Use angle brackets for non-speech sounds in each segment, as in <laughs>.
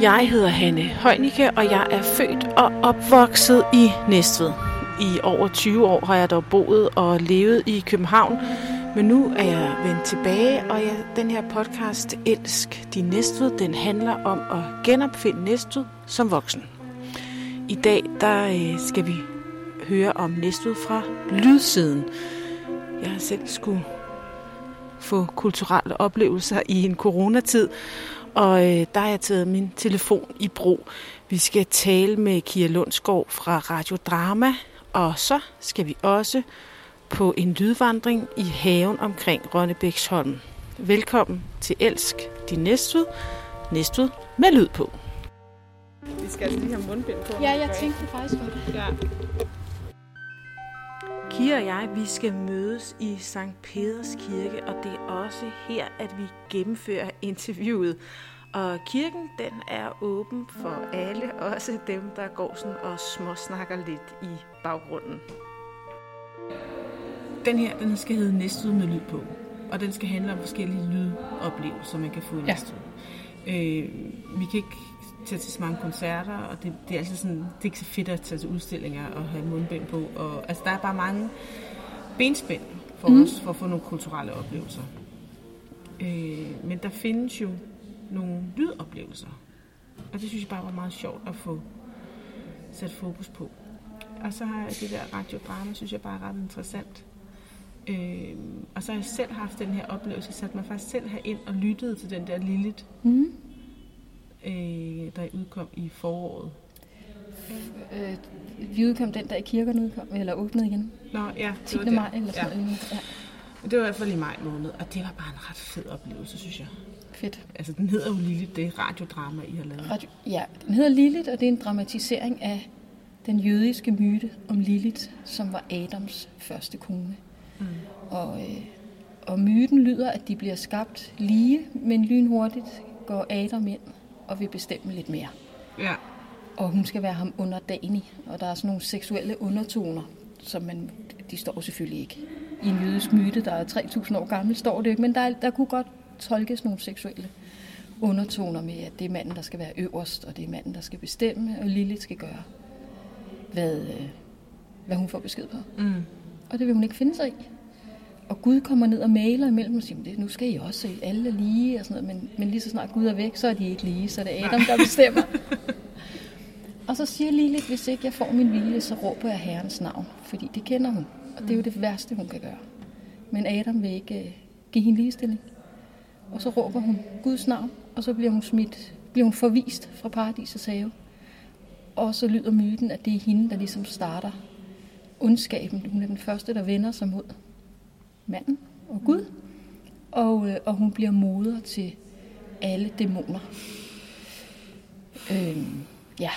Jeg hedder Hanne Højnicke, og jeg er født og opvokset i Næstved. I over 20 år har jeg dog boet og levet i København, men nu er jeg vendt tilbage, og jeg, den her podcast, Elsk din Næstved, den handler om at genopfinde Næstved som voksen. I dag der øh, skal vi høre om Næstved fra lydsiden. Jeg har selv skulle få kulturelle oplevelser i en coronatid, og øh, der har jeg taget min telefon i brug. Vi skal tale med Kia Lundsgaard fra Radio Drama, og så skal vi også på en lydvandring i haven omkring Rønnebæksholm. Velkommen til Elsk, din Næstved. Næstved med lyd på. Vi skal altså lige have mundbind på. Ja, jeg tænkte faktisk på det. Ja. Kira og jeg, vi skal mødes i Sankt Peders Kirke, og det er også her, at vi gennemfører interviewet. Og kirken, den er åben for alle, også dem, der går sådan og småsnakker lidt i baggrunden. Den her, den skal hedde Næstved med lyd på, og den skal handle om forskellige lydoplevelser, man kan få i Ja. Næstved. Øh, vi kan ikke tage til så mange koncerter, og det, det er altid sådan, det er ikke så fedt at tage til udstillinger og have mundbind på. Og, altså, der er bare mange benspænd for mm. os for at få nogle kulturelle oplevelser. Øh, men der findes jo nogle lydoplevelser, og det synes jeg bare var meget sjovt at få sat fokus på. Og så har jeg det der radiodrama, synes jeg bare er ret interessant. Øh, og så har jeg selv haft den her oplevelse, sat mig faktisk selv herind og lyttede til den der Lilith, Mm. øh, der udkom i foråret. Øh, vi udkom den dag kirkerne udkom, eller åbnede igen. Nå, ja. 10. det var maj der. eller sådan ja. noget. Ja. Det var i hvert fald i maj måned, og det var bare en ret fed oplevelse, synes jeg. Fedt. Altså, den hedder jo Lilith, det radiodrama, I har lavet. Radio, ja, den hedder Lilith, og det er en dramatisering af den jødiske myte om Lilith, som var Adams første kone. Mm. Og, øh, og myten lyder, at de bliver skabt lige, men lynhurtigt går Adam ind og vil bestemme lidt mere. Ja. Og hun skal være ham underdanig, og der er sådan nogle seksuelle undertoner, som man, de står selvfølgelig ikke. I en jødisk myte, der er 3.000 år gammel, står det ikke, men der, der kunne godt tolkes nogle seksuelle undertoner med, at det er manden, der skal være øverst, og det er manden, der skal bestemme, og Lilith skal gøre, hvad, øh, hvad hun får besked på. Mm. Og det vil hun ikke finde sig i. Og Gud kommer ned og maler imellem og siger, "Det- nu skal I også se, alle er lige og sådan noget. Men, men lige så snart Gud er væk, så er de ikke lige, så det er Adam, der bestemmer. og så siger Lilith, hvis ikke jeg får min vilje, så råber jeg Herrens navn, fordi det kender hun. Og det er jo det værste, hun kan gøre. Men Adam vil ikke øh, give hende ligestilling. Og så råber hun Guds navn, og så bliver hun smidt, bliver hun forvist fra paradisets have. Og så lyder myten, at det er hende, der ligesom starter ondskaben. Hun er den første, der vender sig mod manden og Gud. Og, øh, og hun bliver moder til alle dæmoner. Øhm, ja.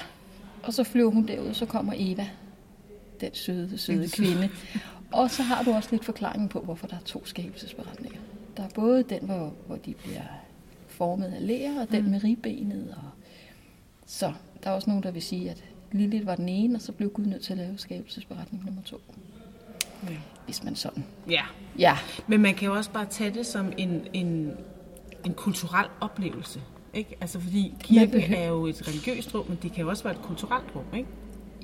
Og så flyver hun derud, så kommer Eva, den søde, søde kvinde. Og så har du også lidt forklaring på, hvorfor der er to skabelsesberetninger. Der er både den, hvor, hvor de bliver formet af læger, og den Mm. med ribbenet. Og... Så der er også nogen, der vil sige, at Lilith var den ene, og så blev Gud nødt til at lave skabelsesberetning nummer to. Ja. Hvis man sådan. ja. Ja, Men man kan jo også bare tage det som en, en, en kulturel oplevelse. Ikke? Altså fordi kirken behøver- er jo et religiøst rum, men det kan jo også være et kulturelt rum, ikke?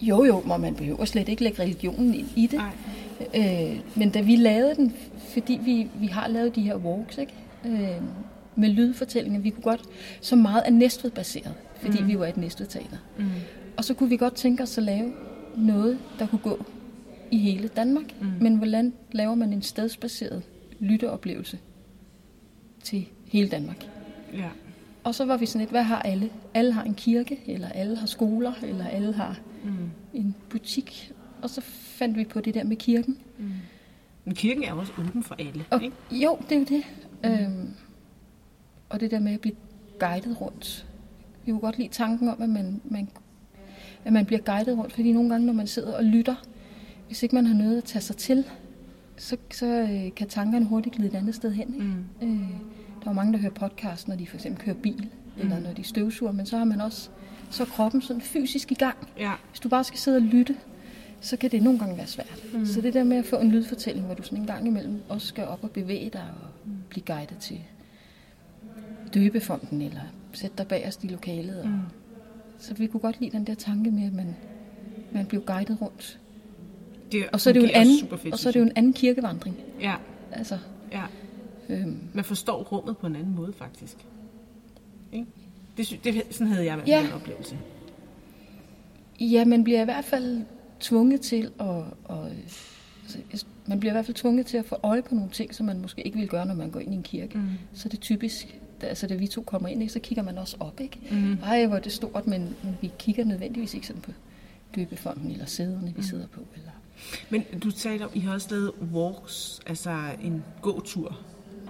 Jo, jo, og man behøver slet ikke lægge religionen ind i det. Nej. Øh, men da vi lavede den, fordi vi, vi har lavet de her walks, ikke? Øh, med lydfortællinger, vi kunne godt, så meget er Næstved baseret, fordi mm. vi var et Næstved teater. Mm. Og så kunne vi godt tænke os at lave noget, der kunne gå i hele Danmark. Mm. Men hvordan laver man en stedsbaseret lytteoplevelse til hele Danmark? Ja. Og så var vi sådan lidt, hvad har alle? Alle har en kirke, eller alle har skoler, eller alle har Mm. en butik. Og så fandt vi på det der med kirken. Men kirken er jo også åben for alle, Og, ikke? jo, det er jo det. Mm. Øhm, og det der med at blive guidet rundt. Jeg kunne godt lide tanken om, at man, man, at man bliver guidet rundt, fordi nogle gange, når man sidder og lytter, hvis ikke man har noget at tage sig til, så, så øh, kan tankerne hurtigt glide et andet sted hen. Ikke? Mm. Øh, der er jo mange, der hører podcast, når de for eksempel kører bil, mm. eller når de støvsuger, men så har man også så er kroppen sådan fysisk i gang. Ja. Hvis du bare skal sidde og lytte, så kan det nogle gange være svært. Mm. Så det der med at få en lydfortælling, hvor du sådan en gang imellem også skal op og bevæge dig og blive guidet til døbefonden, eller sætte dig bagerst i lokalet. Og, mm. Så vi kunne godt lide den der tanke med, at man, man blev guidet rundt. Det Og så er det jo en anden, fedt, og så er det jo en anden kirkevandring. Ja, Altså, ja. øhm, Man forstår rummet på en anden måde, faktisk. Ikke? Det, det, sådan havde jeg hvert Ja. en oplevelse. Ja, man bliver i hvert fald tvunget til at, at altså, man bliver i hvert fald tvunget til at få øje på nogle ting, som man måske ikke vil gøre, når man går ind i en kirke. Mm. Så er det typisk, da, altså da vi to kommer ind, så kigger man også op, ikke? Mm. Ej, hvor er det stort, men, men vi kigger nødvendigvis ikke sådan på døbefonden eller sæderne, vi sidder på. Eller... Men du taler om, I har også lavet walks, altså en gåtur.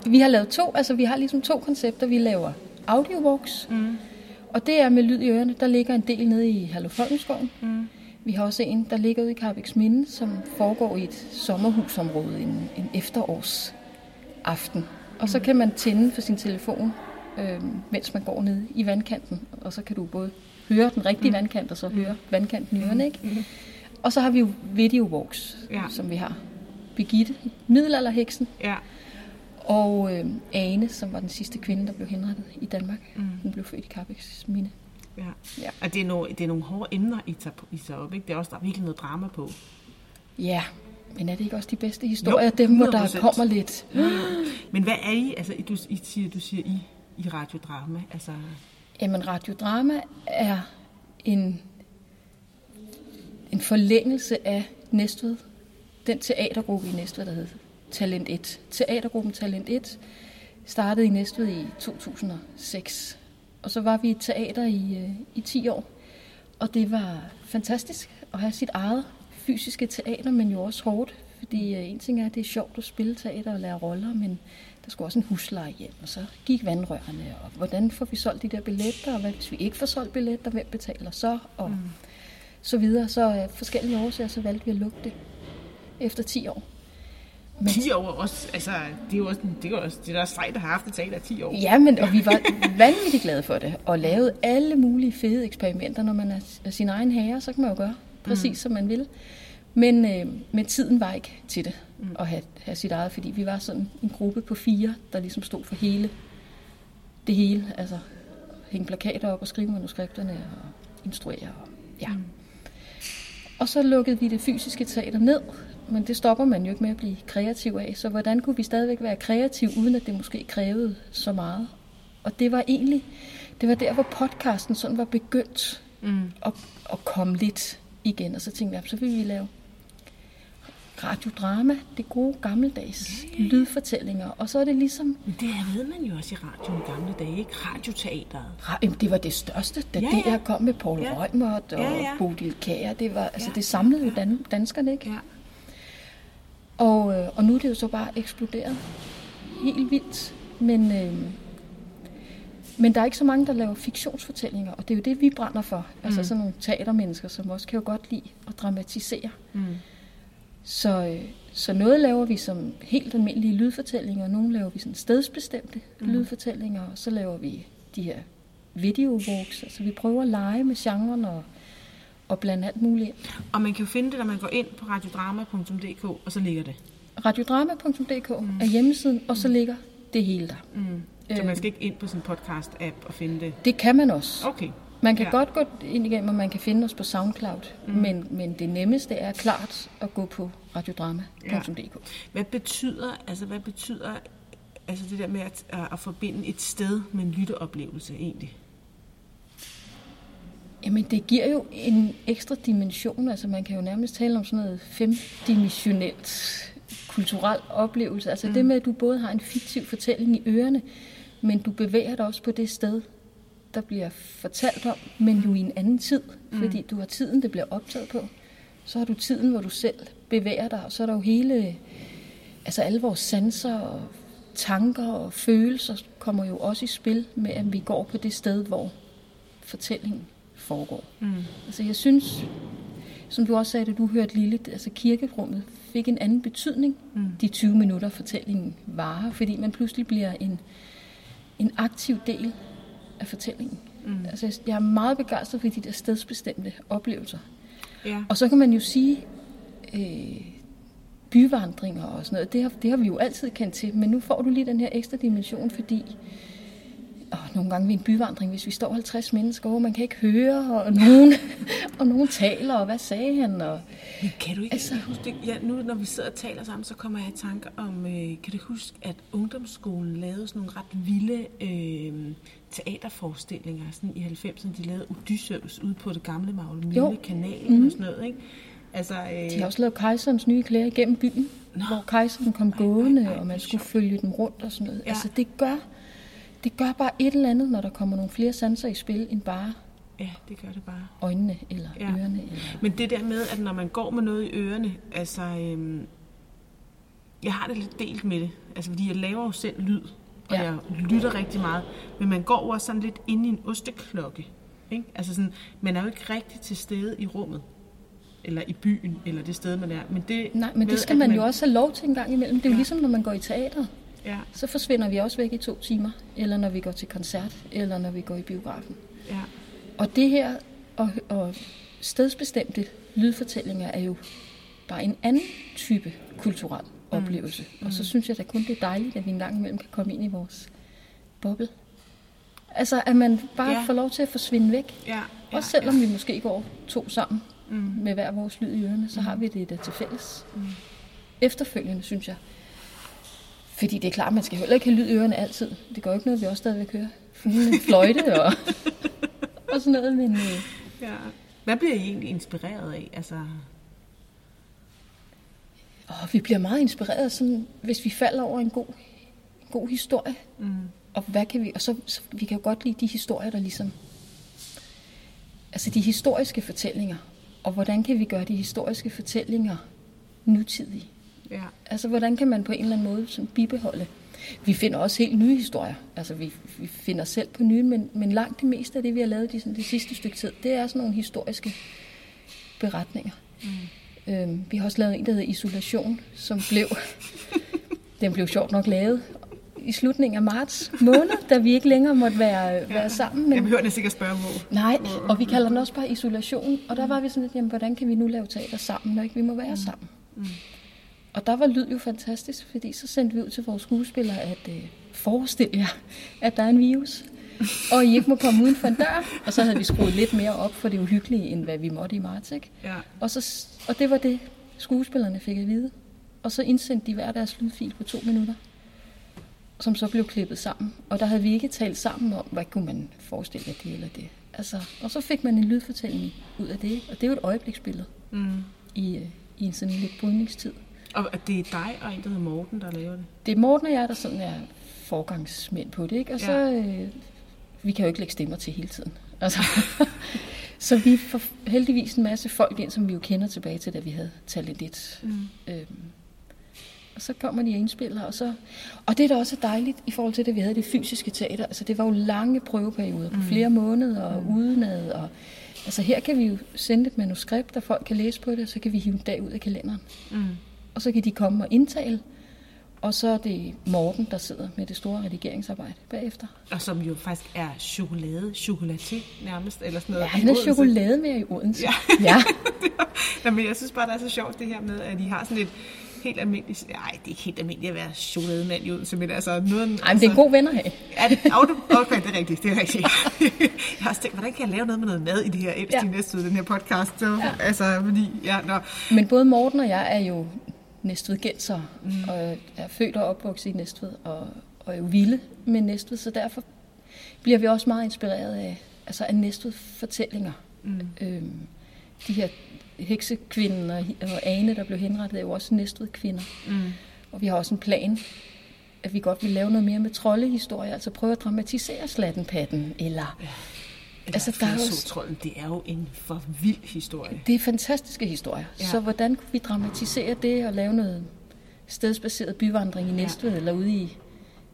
Vi har lavet to, altså vi har ligesom to koncepter. Vi laver audiowalks, mm. og det er med lyd i ørerne. Der ligger en del nede i Herlufholmskoven. Mm. Vi har også en, der ligger ude i Carbex Minde, som foregår i et sommerhusområde en, en efterårsaften. Og så kan man tænde for sin telefon, øh, mens man går ned i vandkanten. Og så kan du både høre den rigtige mm. vandkant, og så høre vandkanten i ørerne, ikke? Mm. Og så har vi jo video walks, Ja. som vi har. Birgitte, middelalderheksen, Ja. og øh, Ane, som var den sidste kvinde, der blev henrettet i Danmark. Mm. Hun blev født i Carbex Mine. Ja. Ja. Og det er, nogle, det er nogle hårde emner, I tager, I tager op, ikke? Det er også, der er virkelig noget drama på. Ja, men er det ikke også de bedste historier? Jo, Dem, hvor der 100%. kommer lidt... <gasps> Men hvad er I? Altså, du, I siger, du siger I, i radiodrama. Altså, Jamen, radiodrama er en, en forlængelse af Næstved. Den teatergruppe i Næstved, der hed Talent 1. Teatergruppen Talent 1 startede i Næstved i 2006. Og så var vi i teater i, øh, i 10 år. Og det var fantastisk at have sit eget fysiske teater, men jo også hårdt. Fordi øh, en ting er, at det er sjovt at spille teater og lære roller, men der skulle også en husleje hjem, og så gik vandrørene, og hvordan får vi solgt de der billetter, og hvad hvis vi ikke får solgt billetter, hvem betaler så, og mm. så videre. Så af forskellige årsager, så valgte vi at lukke det efter 10 år. Men- 10 år også, altså, det er jo også, det er jo også, det er også sejt at have haft et teater i 10 år. Ja, men og vi var vanvittigt glade for det, og lavede alle mulige fede eksperimenter. Når man er, er sin egen herre, så kan man jo gøre præcis, mm. som man vil. Men, øh, men tiden var ikke til det, mm. at have, have sit eget, fordi vi var sådan en gruppe på fire, der ligesom stod for hele det hele. Altså hænge plakater op og skrive manuskripterne og instruere. Og, ja. Mm. Og så lukkede vi det fysiske teater ned, men det stopper man jo ikke med at blive kreativ af. Så hvordan kunne vi stadigvæk være kreative, uden at det måske krævede så meget? Og det var egentlig, det var der, hvor podcasten sådan var begyndt mm. at, at komme lidt igen. Og så tænkte jeg, så vil vi lave radiodrama, det gode gammeldags lydfortællinger. Og så er det ligesom, Men det ved man jo også i radioen i gamle dage, ikke? Radioteateret. ra- jamen, det var det største, da Ja, ja, ja. DR kom med Paul Ja. Reumert og ja. ja. Bodil Kær. Det, var, altså, Ja, det samlede jo dan- danskerne, ikke? Ja. Og, øh, og nu er det jo så bare eksploderet. Helt vildt. Men, øh, men der er ikke så mange, der laver fiktionsfortællinger, og det er jo det, vi brænder for. Altså sådan nogle teatermennesker, som også kan jo godt lide at dramatisere. Mm. Så, øh, så noget laver vi som helt almindelige lydfortællinger, og nogle laver vi sådan stedsbestemte mm. lydfortællinger, og så laver vi de her videowalks. Altså vi prøver at lege med genren og, og blande alt muligt ind. Og man kan jo finde det, når man går ind på radiodrama.dk, og så ligger det. Radiodrama.dk mm. er hjemmesiden, og så ligger det hele der. Mm. Så Øh. man skal ikke ind på sin podcast-app og finde det. Det kan man også. Okay. Man kan Ja. ja. godt gå ind igennem, og man kan finde os på SoundCloud, mm. men, men det nemmeste er klart at gå på radiodrama.dk. Hvad betyder, altså hvad betyder altså det der med at, at, at forbinde et sted med en lytteoplevelse egentlig? Jamen, det giver jo en ekstra dimension. Altså, man kan jo nærmest tale om sådan noget femdimensionelt kulturel oplevelse. Altså mm. det med, at du både har en fiktiv fortælling i ørerne, men du bevæger dig også på det sted, der bliver fortalt om, men jo i en anden tid. Mm. Fordi du har tiden, det bliver optaget på. Så har du tiden, hvor du selv bevæger dig, og så er der jo hele, altså alle vores sanser og tanker og følelser kommer jo også i spil med, at vi går på det sted, hvor fortællingen foregår. Mm. Altså jeg synes, som du også sagde, da du hørte Lille, altså kirkerummet fik en anden betydning, mm. de 20 minutter fortællingen varer, fordi man pludselig bliver en, en aktiv del af fortællingen. Mm. Altså jeg- er meget begejstret for de der stedsbestemte oplevelser. Ja. Og så kan man jo sige, øh, byvandringer og sådan noget, det har, det har vi jo altid kendt til, men nu får du lige den her ekstra dimension, fordi nogle gange ved en byvandring, hvis vi står 50 mennesker, hvor man kan ikke høre, og nogen, <laughs> og nogen taler, og hvad sagde han? Og, Men kan du ikke altså, huske det? Ja, nu når vi sidder og taler sammen, så kommer jeg i tanke om, øh, kan du huske, at ungdomsskolen lavede sådan nogle ret vilde øh, teaterforestillinger sådan i 90'erne. De lavede Odysseus ude på det gamle Magle kanalen mm. og sådan noget, ikke? Altså, øh... De har også lavet kejserens nye klæder igennem byen, Nå. hvor kejseren kom gående, ej, ej, og man skulle følge dem rundt og sådan noget. Ja. Altså det gør, det gør bare et eller andet, når der kommer nogle flere sanser i spil, end bare Ja, det gør det bare. Øjnene eller ja. ørerne. Eller... Men det der med, at når man går med noget i ørerne, altså, øhm, jeg har det lidt delt med det, altså fordi jeg laver jo selv lyd, og ja. jeg lytter rigtig meget, men man går også sådan lidt ind i en osteklokke, ikke? Altså sådan, man er jo ikke rigtig til stede i rummet eller i byen, eller det sted, man er. Men det Nej, men det skal man, man jo også have lov til en gang imellem. Det er jo ja. ligesom, når man går i teater. Ja. Så forsvinder vi også væk i to timer, eller når vi går til koncert, eller når vi går i biografen. Ja. Og det her, og, og stedsbestemte lydfortællinger er jo bare en anden type kulturel mm. oplevelse. Mm. Og så synes jeg da kun, det er dejligt, at vi en gang imellem kan komme ind i vores boble. Altså, at man bare ja. får lov til at forsvinde væk. Ja. Ja. Også selvom ja. vi måske går to sammen mm. med hver vores lyd i ørerne, så mm. har vi det der til fælles. Mm. Efterfølgende, synes jeg. Fordi det er klart, man skal heller ikke have lyd i ørerne altid. Det går ikke noget, vi også stadigvæk hører. Fløjte og, <laughs> og sådan noget. Men, øh. ja. Hvad bliver I egentlig inspireret af? Altså... Og vi bliver meget inspireret, sådan, hvis vi falder over en god, god historie. Mm. Og hvad kan vi, og så, så vi kan jo godt lide de historier, der ligesom, altså de historiske fortællinger, og hvordan kan vi gøre de historiske fortællinger nutidige? Ja. Altså, hvordan kan man på en eller anden måde sådan bibeholde? Vi finder også helt nye historier. Altså, vi, vi finder selv på nye, men, men langt det meste af det, vi har lavet de, sådan, det sidste stykke tid, det er sådan nogle historiske beretninger. Mm. Øhm, vi har også lavet en, der hedder Isolation, som blev, <laughs> den blev sjovt nok lavet i slutningen af marts måned, da vi ikke længere måtte være, ja. være sammen. Men... Jeg behøver næsten ikke at spørge, hvor. Nej, og vi kalder den også bare isolation. Og der var vi sådan lidt, jamen, hvordan kan vi nu lave teater sammen, når ikke vi må være mm. sammen? Mm. Og der var lyd jo fantastisk, fordi så sendte vi ud til vores skuespillere, at øh, forestille jer, at der er en virus, og I ikke må komme uden for en dør. Og så havde vi skruet lidt mere op for det uhyggelige, end hvad vi måtte i marts. Ikke? Ja. Og, så, og det var det, skuespillerne fik at vide. Og så indsendte de hver deres lydfil på to minutter som så blev klippet sammen. Og der havde vi ikke talt sammen om, hvad kunne man forestille af det eller det. Altså, og så fik man en lydfortælling ud af det, og det er jo et øjebliksbillede mm. i, øh, i en sådan lidt brydningstid. Og det er dig og en, der hedder Morten, der laver det? Det er Morten og jeg, der sådan er forgangsmænd på det, ikke? Og så, ja. øh, vi kan jo ikke lægge stemmer til hele tiden. <laughs> Altså, så vi får heldigvis en masse folk ind, som vi jo kender tilbage til, da vi havde Talent 1. Mm. Øhm, og så kommer de og indspiller, og så... Og det, der også er dejligt i forhold til det, vi havde det fysiske teater, altså det var jo lange prøveperioder på mm. flere måneder og mm. udenad, og altså her kan vi jo sende et manuskript, der folk kan læse på det, og så kan vi hive en dag ud af kalenderen. Mm. Og så kan de komme og indtale, og så er det Morten, der sidder med det store redigeringsarbejde bagefter. Og som jo faktisk er chokolade, chokolaté nærmest, eller sådan noget. Ja, han er chokolade mere i Odense. Ja. ja. <laughs> ja. men jeg synes bare, det er så sjovt det her med, at de har sådan et, helt almindeligt. Nej, det er ikke helt almindeligt at være chokolademand i Odense, men altså noget... Nej, men det er en god venner her. Ja, det, okay, det er rigtigt, det er rigtigt. <laughs> jeg har også tænkt, hvordan kan jeg lave noget med noget mad i det her ældste ja. næste den her podcast? Så, ja. Altså, fordi, ja, nå. Men både Morten og jeg er jo Næstved-genser, mm. og er født og opvokset i Næstved, og, og er jo vilde med Næstved, så derfor bliver vi også meget inspireret af, altså af Næstved-fortællinger. Mm. Øhm, de her heksekvinden og, og Ane, der blev henrettet, er jo også næstved kvinder. Mm. Og vi har også en plan, at vi godt vil lave noget mere med troldehistorie, altså prøve at dramatisere slattenpatten, eller... Ja. Altså, der er også, det er jo en for vild historie. Det er fantastiske historier. Ja. Så hvordan kunne vi dramatisere det og lave noget stedsbaseret byvandring i Næstved, ja. eller ude i,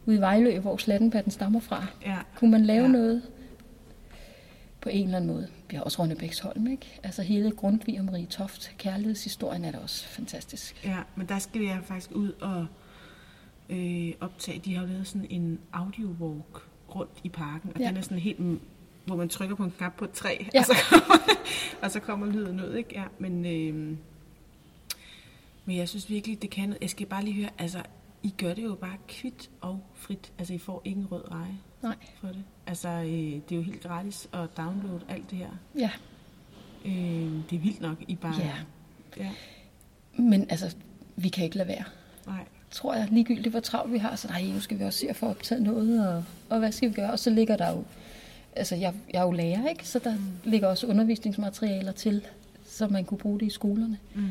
ude i Vejlø, hvor slattenpatten stammer fra? Ja. Kunne man lave ja. noget på en eller anden måde? Vi har også Rønnebæksholm, ikke? Altså hele Grundtvig og Marie Toft, kærlighedshistorien er da også fantastisk. Ja, men der skal jeg faktisk ud og øh, optage. De har lavet sådan en audiowalk rundt i parken, og ja. den er sådan helt, hvor man trykker på en knap på et træ, ja. og, så kommer, <laughs> og så kommer lyden ud, ikke? Ja, men, øh, men jeg synes virkelig, det kan Jeg skal bare lige høre, altså, I gør det jo bare kvidt og frit. Altså, I får ingen rød eje. Nej. for det. Altså, øh, det er jo helt gratis at downloade alt det her. Ja. Øh, det er vildt nok, I bare... Ja. ja. Men altså, vi kan ikke lade være. Nej. Tror jeg, ligegyldigt hvor travlt vi har, så nej, nu skal vi også se at få optaget noget, og, og hvad skal vi gøre? Og så ligger der jo, altså jeg, jeg er jo lærer, ikke? Så der mm. ligger også undervisningsmaterialer til, så man kunne bruge det i skolerne. Mm.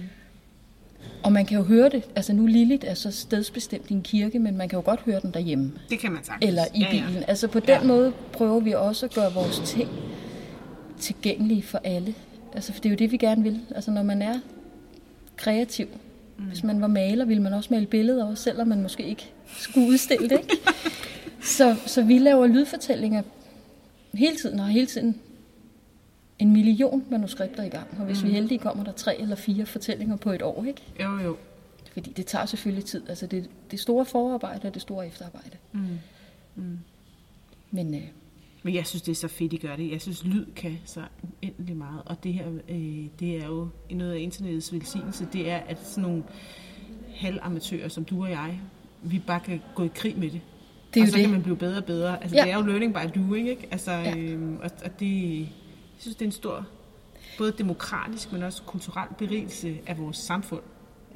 Og man kan jo høre det, altså nu Lilith er så stedsbestemt i en kirke, men man kan jo godt høre den derhjemme. Det kan man sagtens. Eller i ja, bilen. Ja. Altså på den Ja. måde prøver vi også at gøre vores ting tilgængelige for alle. Altså for det er jo det, vi gerne vil. Altså når man er kreativ. Mm. Hvis man var maler, ville man også male billeder, også selvom man måske ikke skulle udstille det. Ikke? <laughs> så, så vi laver lydfortællinger hele tiden, har hele tiden en million manuskripter i gang. Og hvis mm. vi er heldige, kommer der tre eller fire fortællinger på et år. Ikke? Jo, jo. Fordi det tager selvfølgelig tid. Altså det, det store forarbejde og det store efterarbejde. Mm. Mm. Men øh, Men jeg synes, det er så fedt, I gør det. Jeg synes, lyd kan så uendelig meget. Og det her, øh, det er jo noget af internettets velsignelse. Det er, at sådan nogle halvamatører som du og jeg, vi bare kan gå i krig med det. Det er og så det. kan man blive bedre og bedre. Altså, Ja. det er jo learning by doing, ikke? Altså, Ja. øhm, og, og det, jeg synes, det er en stor, både demokratisk, men også kulturel berigelse af vores samfund.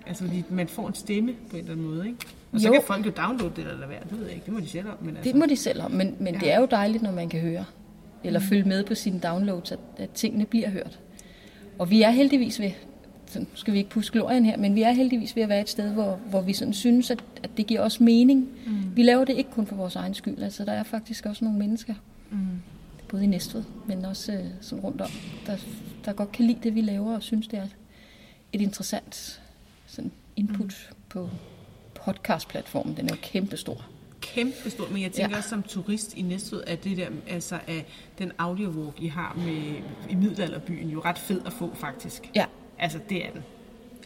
Altså, fordi man får en stemme på en eller anden måde, ikke? Og så Jo. kan folk jo downloade det eller være. Det ved jeg ikke. Det må de selv om. Men altså, Det må de selv om, men, men. Ja. det er jo dejligt, når man kan høre, eller mm. følge med på sine downloads, at, at tingene bliver hørt. Og vi er heldigvis ved, så nu skal vi ikke puske glorien her, men vi er heldigvis ved at være et sted, hvor, hvor vi sådan synes, at, at det giver os mening. Mm. Vi laver det ikke kun for vores egen skyld, altså der er faktisk også nogle mennesker, Mm. både i Næstved, men også øh, sådan rundt om, der, der godt kan lide det, vi laver, og synes, det er et, interessant sådan input mm. på podcastplatformen. Den er jo kæmpestor. kæmpe stor, men jeg tænker Ja. også som turist i Næstved, at det der, altså af den audiowalk, I har med, i middelalderbyen, jo ret fed at få faktisk. Ja, Altså, det er den.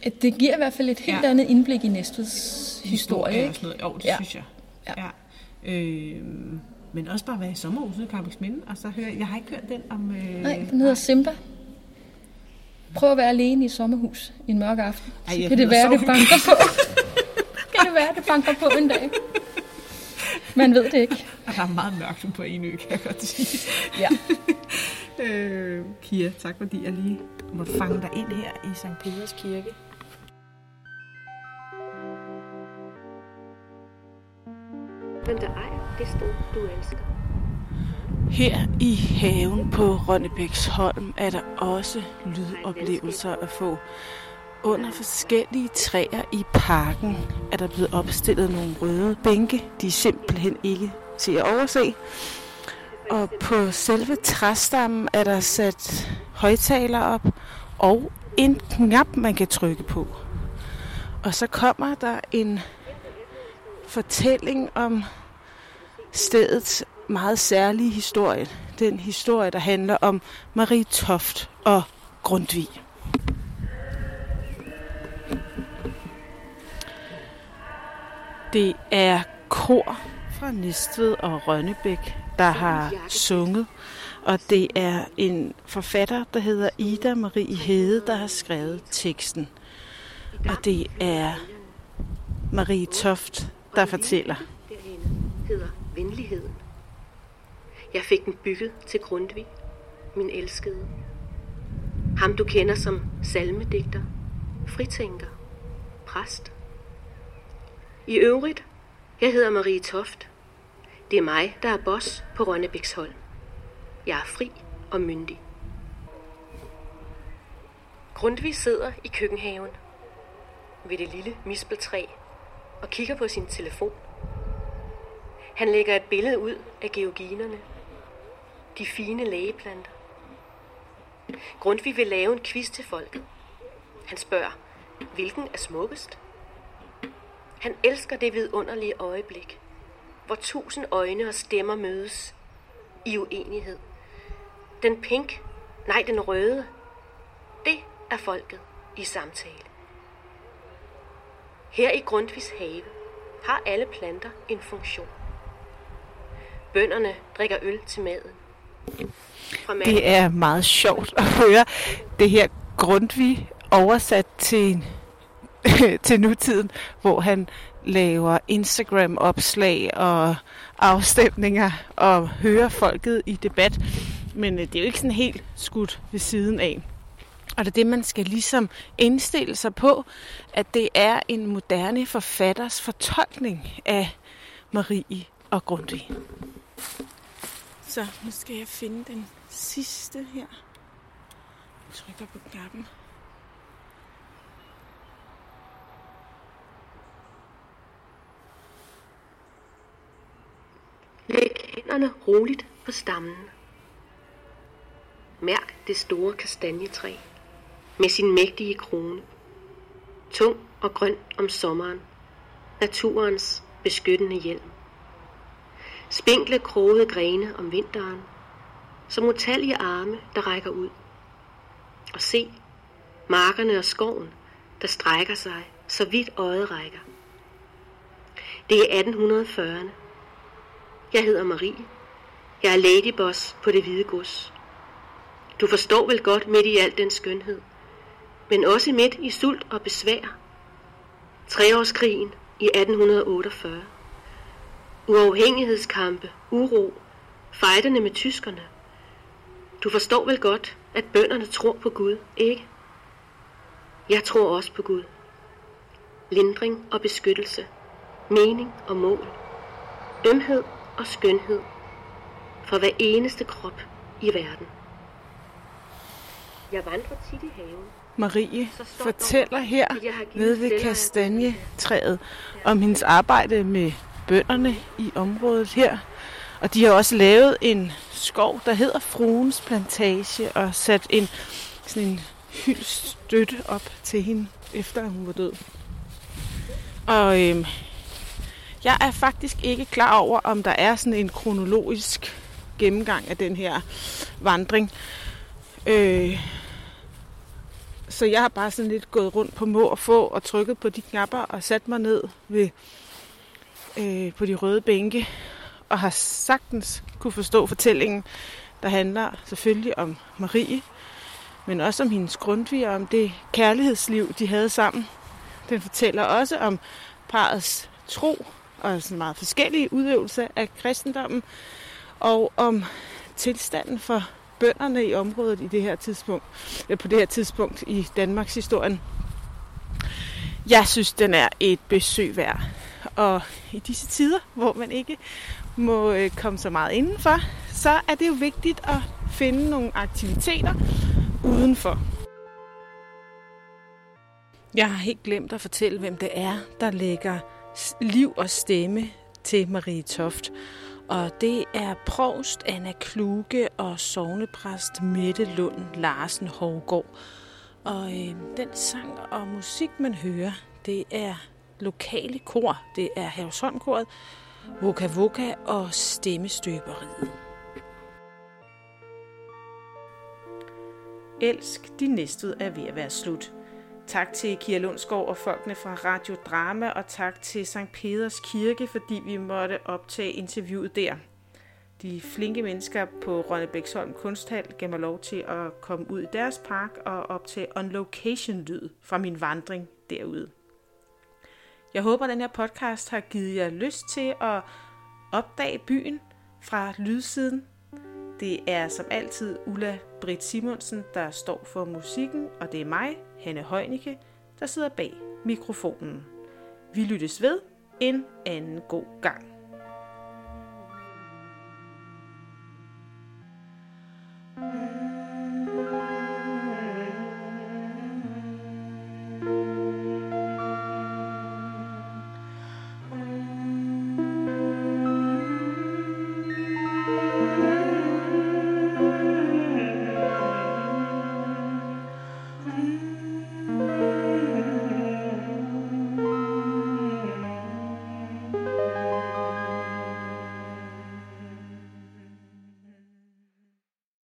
At Det giver i hvert fald et helt ja. Andet indblik i Næstveds historie, og ikke? sådan noget. Jo, det Ja. synes jeg. Ja. ja. Øh, men også bare være i sommerhuset i Karlsminde, og så høre, jeg har ikke hørt den om... Øh, Nej, den hedder Simba. Prøv at være alene i sommerhus en mørk aften. Ej, Så jeg kan det være, det banker på. <laughs> kan det være, det banker på en dag. Man ved det ikke. Og der er meget mørkt på en ø, kan jeg godt sige. Ja. <laughs> Øh, Kia, tak fordi jeg lige måtte fange dig ind her i St. Peders Kirke. Hvem der ejer det sted, du elsker. Her i haven på Rønnebæksholm er der også lydoplevelser at få. Under forskellige træer i parken er der blevet opstillet nogle røde bænke. De er simpelthen ikke til at overse. Og på selve træstammen er der sat højtaler op og en knap, man kan trykke på. Og så kommer der en fortælling om stedets meget særlige historie. Den historie, der handler om Marie Toft og Grundtvig. Det er kor fra Næstved og Rønnebæk, der har sunget. Og det er en forfatter, der hedder Ida Marie Hede, der har skrevet teksten. Og det er Marie Toft, der fortæller. Hedder venligheden. Jeg fik den bygget til Grundtvig, min elskede. Ham du kender som salmedigter, fritænker, præst. I øvrigt, jeg hedder Marie Toft. Det er mig, der er boss på Rønnebæksholm. Jeg er fri og myndig. Grundtvig sidder i køkkenhaven ved det lille mispeltræ og kigger på sin telefon. Han lægger et billede ud af georginerne. De fine lægeplanter. Grundtvig vil lave en quiz til folket. Han spørger, hvilken er smukkest? Han elsker det vidunderlige øjeblik, hvor tusind øjne og stemmer mødes i uenighed. Den pink, nej den røde, det er folket i samtale. Her i Grundtvigs have har alle planter en funktion. Bønderne drikker øl til maden. Det er meget sjovt at høre det her Grundtvig oversat til, <laughs> til nutiden, hvor han laver Instagram-opslag og afstemninger og hører folket i debat. Men øh, det er jo ikke sådan helt skudt ved siden af. Og det er det, man skal ligesom indstille sig på, at det er en moderne forfatters fortolkning af Marie og Grundtvig. Så nu skal jeg finde den sidste her. Jeg trykker på knappen. Læg hænderne roligt på stammen. Mærk det store kastanjetræ med sin mægtige krone. Tung og grøn om sommeren. Naturens beskyttende hjelm. Spinkle krogede grene om vinteren. Som utallige arme, der rækker ud. Og se, markerne og skoven, der strækker sig, så vidt øjet rækker. Det er 1840'erne. Jeg hedder Marie. Jeg er ladyboss på det hvide gods. Du forstår vel godt midt i al den skønhed, men også midt i sult og besvær. Treårskrigen i 1848. Uafhængighedskampe, uro, fejderne med tyskerne. Du forstår vel godt, at bønderne tror på Gud, ikke? Jeg tror også på Gud. Lindring og beskyttelse, mening og mål, ømhed og skønhed for hver eneste krop i verden. Jeg vandrer tit i haven. Marie fortæller her nede ved kastanjetræet om hendes arbejde med bønderne i området her. Og de har også lavet en skov, der hedder Fruens Plantage, og sat en, sådan en hyldstøtte op til hende, efter hun var død. Og øhm, jeg er faktisk ikke klar over, om der er sådan en kronologisk gennemgang af den her vandring. Øh, så jeg har bare sådan lidt gået rundt på må og få og trykket på de knapper og sat mig ned ved, øh, på de røde bænke og har sagtens kunne forstå fortællingen, der handler selvfølgelig om Marie, men også om hendes grundtvig og om det kærlighedsliv, de havde sammen. Den fortæller også om parets tro og sådan meget forskellige udøvelser af kristendommen, og om tilstanden for bønderne i området i det her tidspunkt, eller på det her tidspunkt i Danmarks historien. Jeg synes, den er et besøg værd. Og i disse tider, hvor man ikke må øh, komme så meget indenfor, så er det jo vigtigt at finde nogle aktiviteter udenfor. Jeg har helt glemt at fortælle, hvem det er, der lægger liv og stemme til Marie Toft. Og det er provst Anna Kluge og sovnepræst Mette Lund Larsen Hovgaard. Og øh, den sang og musik, man hører, det er lokale kor. Det er Havsholmkoret, Voka Voka og Stemmestøberiet. Elsk, din næste er ved at være slut. Tak til Kia Lundsgaard og folkene fra Radio Drama, og tak til St. Peders Kirke, fordi vi måtte optage interviewet der. De flinke mennesker på Rønnebæksholm Kunsthal gav mig lov til at komme ud i deres park og optage on-location-lyd fra min vandring derude. Jeg håber, at den her podcast har givet jer lyst til at opdage byen fra lydsiden. Det er som altid Ulla Britt Simonsen, der står for musikken, og det er mig, Hanne Højnicke, der sidder bag mikrofonen. Vi lyttes ved en anden god gang.